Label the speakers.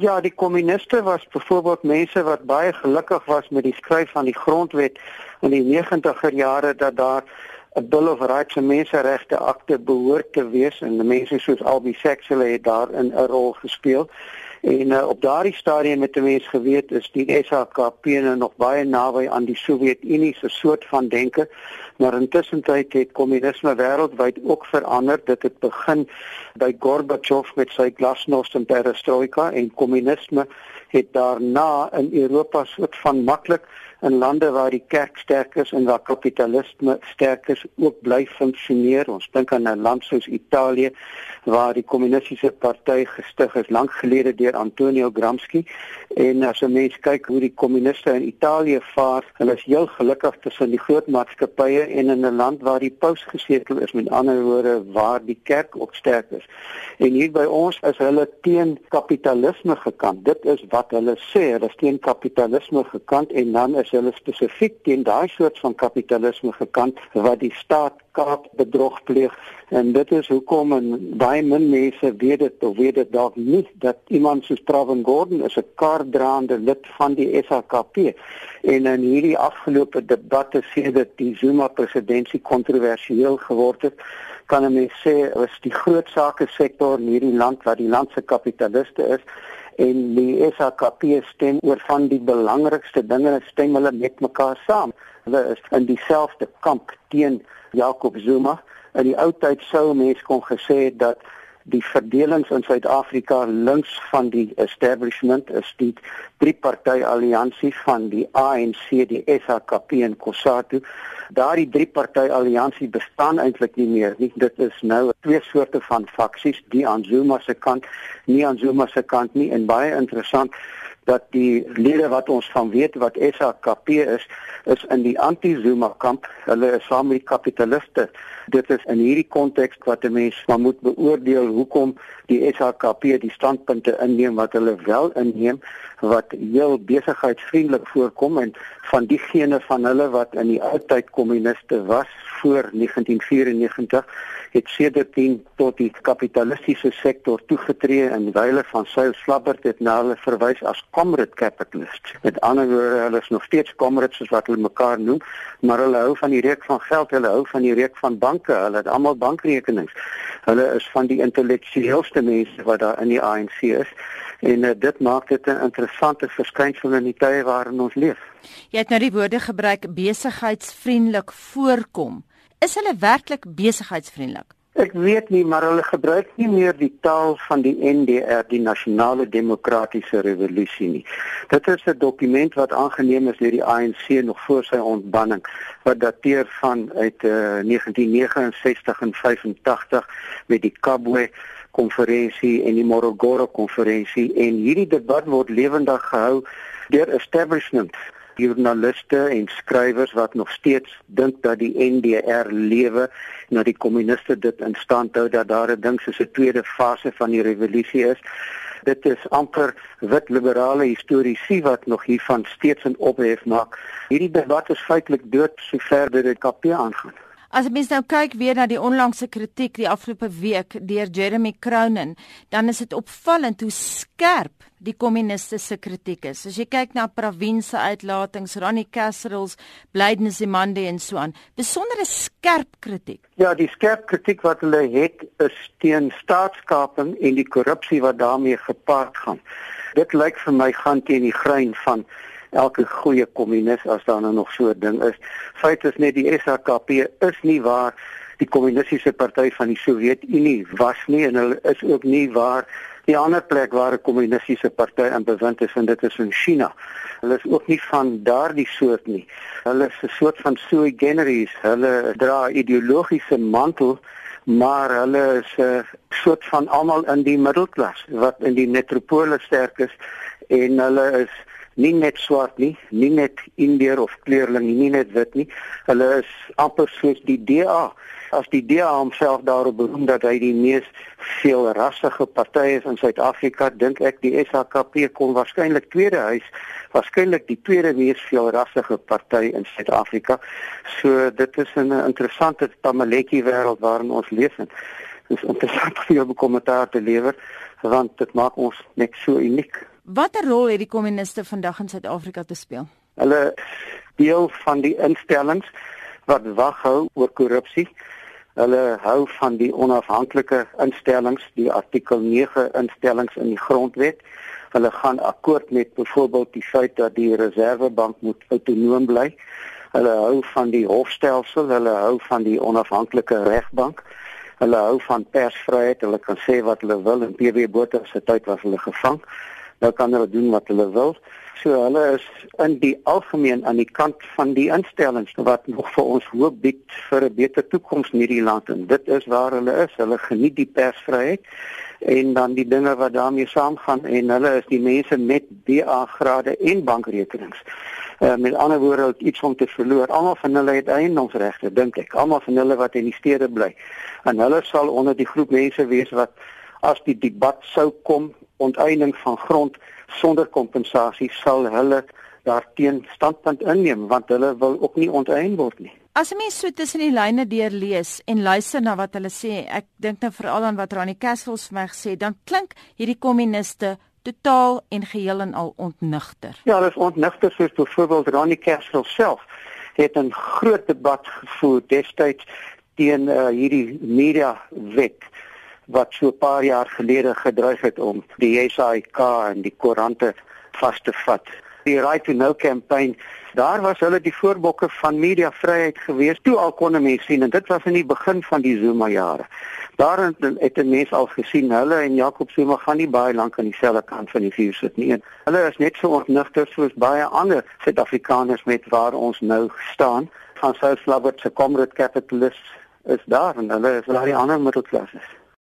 Speaker 1: Ja, die kommuniste was byvoorbeeld mense wat baie gelukkig was met die skryf van die grondwet in die 90er jare dat daar 'n Bill of Rights en menseregte akte behoort te wees en mense soos Albie Sexwell het daarin 'n rol gespeel. En uh, op daardie stadium het mense geweet is die SHKP nou nog baie naby aan die Sowjetunie se soort van denke, maar intussen tyd het kommunisme wêreldwyd ook verander. Dit het begin by Gorbachev met sy glasnost en perestroika en kommunisme het daarna in Europa soort van maklik in lande waar die kerk sterk is en waar kapitalisme sterk is ook bly funksioneer. Ons dink aan 'n land soos Italië waar die kommunistiese party gestig is lank gelede deur Antonio Gramsci en as 'n mens kyk hoe die kommuniste in Italië vaar, hulle is heel gelukkig tussen die groot maatskappye en in 'n land waar die paus gesetel is, met ander woorde waar die kerk ook sterk is. En hier by ons is hulle teen kapitalisme gekant. Dit is wat hulle sê, hulle is teen kapitalisme gekant en dan is hulle spesifiek teen daai soort van kapitalisme gekant wat die staat kaap bedrog pleeg. En dit is hoekom en baie min mense weet dit of weet dit dalk nie dat iemand soos Pravin Gordhan is 'n kaardraande lid van die SAKP en in hierdie afgelope debatte sê dit die Zuma presidentskap kontroversieel geword het kan 'n mens sê is die groot sake sektor in hierdie land wat die land se kapitaliste is en die SHKP stem oor van die belangrikste dinge en stem hulle met mekaar saam. Hulle is in dieselfde kamp teen Jacob Zuma. In die ou tyd sou mense kon gesê dat die verdelings in Suid-Afrika links van die establishment is die drie party alliansie van die ANC, die SHKP en COSATU. Daardie drie party alliansie bestaan eintlik nie meer nie. Dit is nou twee soorte van faksies, die aan Zuma se kant, nie aan Zuma se kant nie en baie interessant dat die lede wat ons van weet wat SHKP is, is in die anti-Zuma kamp. Hulle is saam met die kapitaliste. Dit is in hierdie konteks wat 'n mens maar moet beoordeel hoekom die SHKP die standpunte inneem wat hulle wel inneem wat heel besigheidsvriendelik voorkom en van diegene van hulle wat in die ou tyd kommuniste was voor 1994 het sedertdien tot die kapitalistiese sektor toegetree en wyle van Sail Slabbert het na hulle verwys as comrade capitalists. Met ander woorde, hulle is nog steeds comrades soos wat hulle mekaar noem, maar hulle hou van die reuk van geld, hulle hou van die reuk van banke, hulle het almal bankrekenings. Hulle is van die intellektueelste mense wat daar in die ANC is en uh, dit maak dit 'n interessante verskynsel in die tye waarin ons leef.
Speaker 2: Jy het nou die woorde gebruik besigheidsvriendelik voorkom. Is hulle werklik besigheidsvriendelik?
Speaker 1: Ek weet nie, maar hulle gebruik nie meer die taal van die NDR, die Nasionale Demokratiese Revolusie nie. Dit is 'n dokument wat aangeneem is deur die ANC nog voor sy ontbanning wat dateer van uit uh, 1969 en 85 met die Kabwe konferensie en die Morogoro konferensie en hierdie debat word lewendig gehou deur establishment joernaliste en skrywers wat nog steeds dink dat die NDR lewe na die kommuniste dit in stand hou dat daar 'n ding soos 'n tweede fase van die revolusie is. Dit is amper wit liberale historiese wat nog hiervan steeds 'n ophef maak. Hierdie debat is feitelik dood sover dit die KP aangaan.
Speaker 2: As mens nou kyk weer na die onlangse kritiek die afgelope week deur Jeremy Cronin, dan is dit opvallend hoe skerp die kommuniste se kritiek is. As jy kyk na Pravin se uitlatings, Ronnie Kasrils, Blyden Zimande en so aan, besondere skerp kritiek.
Speaker 1: Ja, die skerp kritiek wat hulle het is teen staatskaping en die korrupsie wat daarmee gepaard gaan. Dit lyk vir my gaan teen die grein van elke goeie kommunis as daar nou nog so 'n ding is. Feit is net die SHKP is nie waar die kommunistiese party van die Sowjetunie was nie en hulle is ook nie waar die ander plek waar 'n kommunistiese party in bewind is en dit is in China. Hulle is ook nie van daardie soort nie. Hulle is 'n soort van sui generis. Hulle dra ideologiese mantel maar hulle is 'n soort van almal in die middelklas wat in die metropole sterk is en hulle is nie net swart nie, nie net indier of kleurling nie, nie net wit nie. Hulle is amper soos die DA. As die DA homself daarop beroem dat hy die mees veel rassige party is in Suid-Afrika, dink ek die SHKP kon waarskynlik tweede huis, waarskynlik die tweede mees veel rassige party in Suid-Afrika. So dit is 'n interessante tamaletjie wêreld waarin ons leef en dit is interessant om hier 'n kommentaar te lewer want dit maak ons net so uniek.
Speaker 2: Watter rol het die kommuniste vandag in Suid-Afrika te speel?
Speaker 1: Hulle deel van die instellings wat wag hou oor korrupsie. Hulle hou van die onafhanklike instellings, die artikel 9 instellings in die grondwet. Hulle gaan akkoord met byvoorbeeld die feit dat die Reservebank moet autonoom bly. Hulle hou van die hofstelsel, hulle hou van die onafhanklike regbank. Hulle hou van persvryheid. Hulle kan sê wat hulle wil en PW Botha se tyd was hulle gevang. Nou kan hulle doen wat hulle wil. So hulle is in die algemeen aan die kant van die instellings wat nog vir ons hoop bied vir 'n beter toekoms in hierdie land en dit is waar hulle is. Hulle geniet die persvryheid en dan die dinge wat daarmee saamgaan en hulle is die mense met DA grade en bankrekenings. Uh, met ander woorde iets om te verloor. Almal van hulle het eiendomsregte, dink ek. Almal van hulle wat in die stede bly. En hulle sal onder die groep mense wees wat as die debat sou kom onteiening van grond sonder kompensasie sal hulle daarteen standpunt inneem want hulle wil ook nie onteien word nie.
Speaker 2: As 'n mens so tussen die lyne deurlees en luister na wat hulle sê, ek dink nou veral aan wat Rani Castles vir my gesê, dan klink hierdie kommuniste totaal en geheel en al ontnigter.
Speaker 1: Ja, dis ontnigter soos byvoorbeeld Rani Castles self het 'n groot debat gevoer destyds teen uh, hierdie media wet wat so 'n paar jaar gelede gedryf het om die SAIK en die koerante vas te vat. Die Right to Know campaign, daar was hulle die voorbokke van mediavryheid gewees. Toe al kon mense sien en dit was in die begin van die Zuma jare. Daarin het 'n mens al gesien hulle en Jacob Zuma gaan nie baie lank aan dieselfde kant van die vuur sit nie. En hulle is net so ontnigter soos baie ander Suid-Afrikaners met waar ons nou staan. Van South Flabber se comrade capitalists is daar en hulle is daar die ander middelklasse.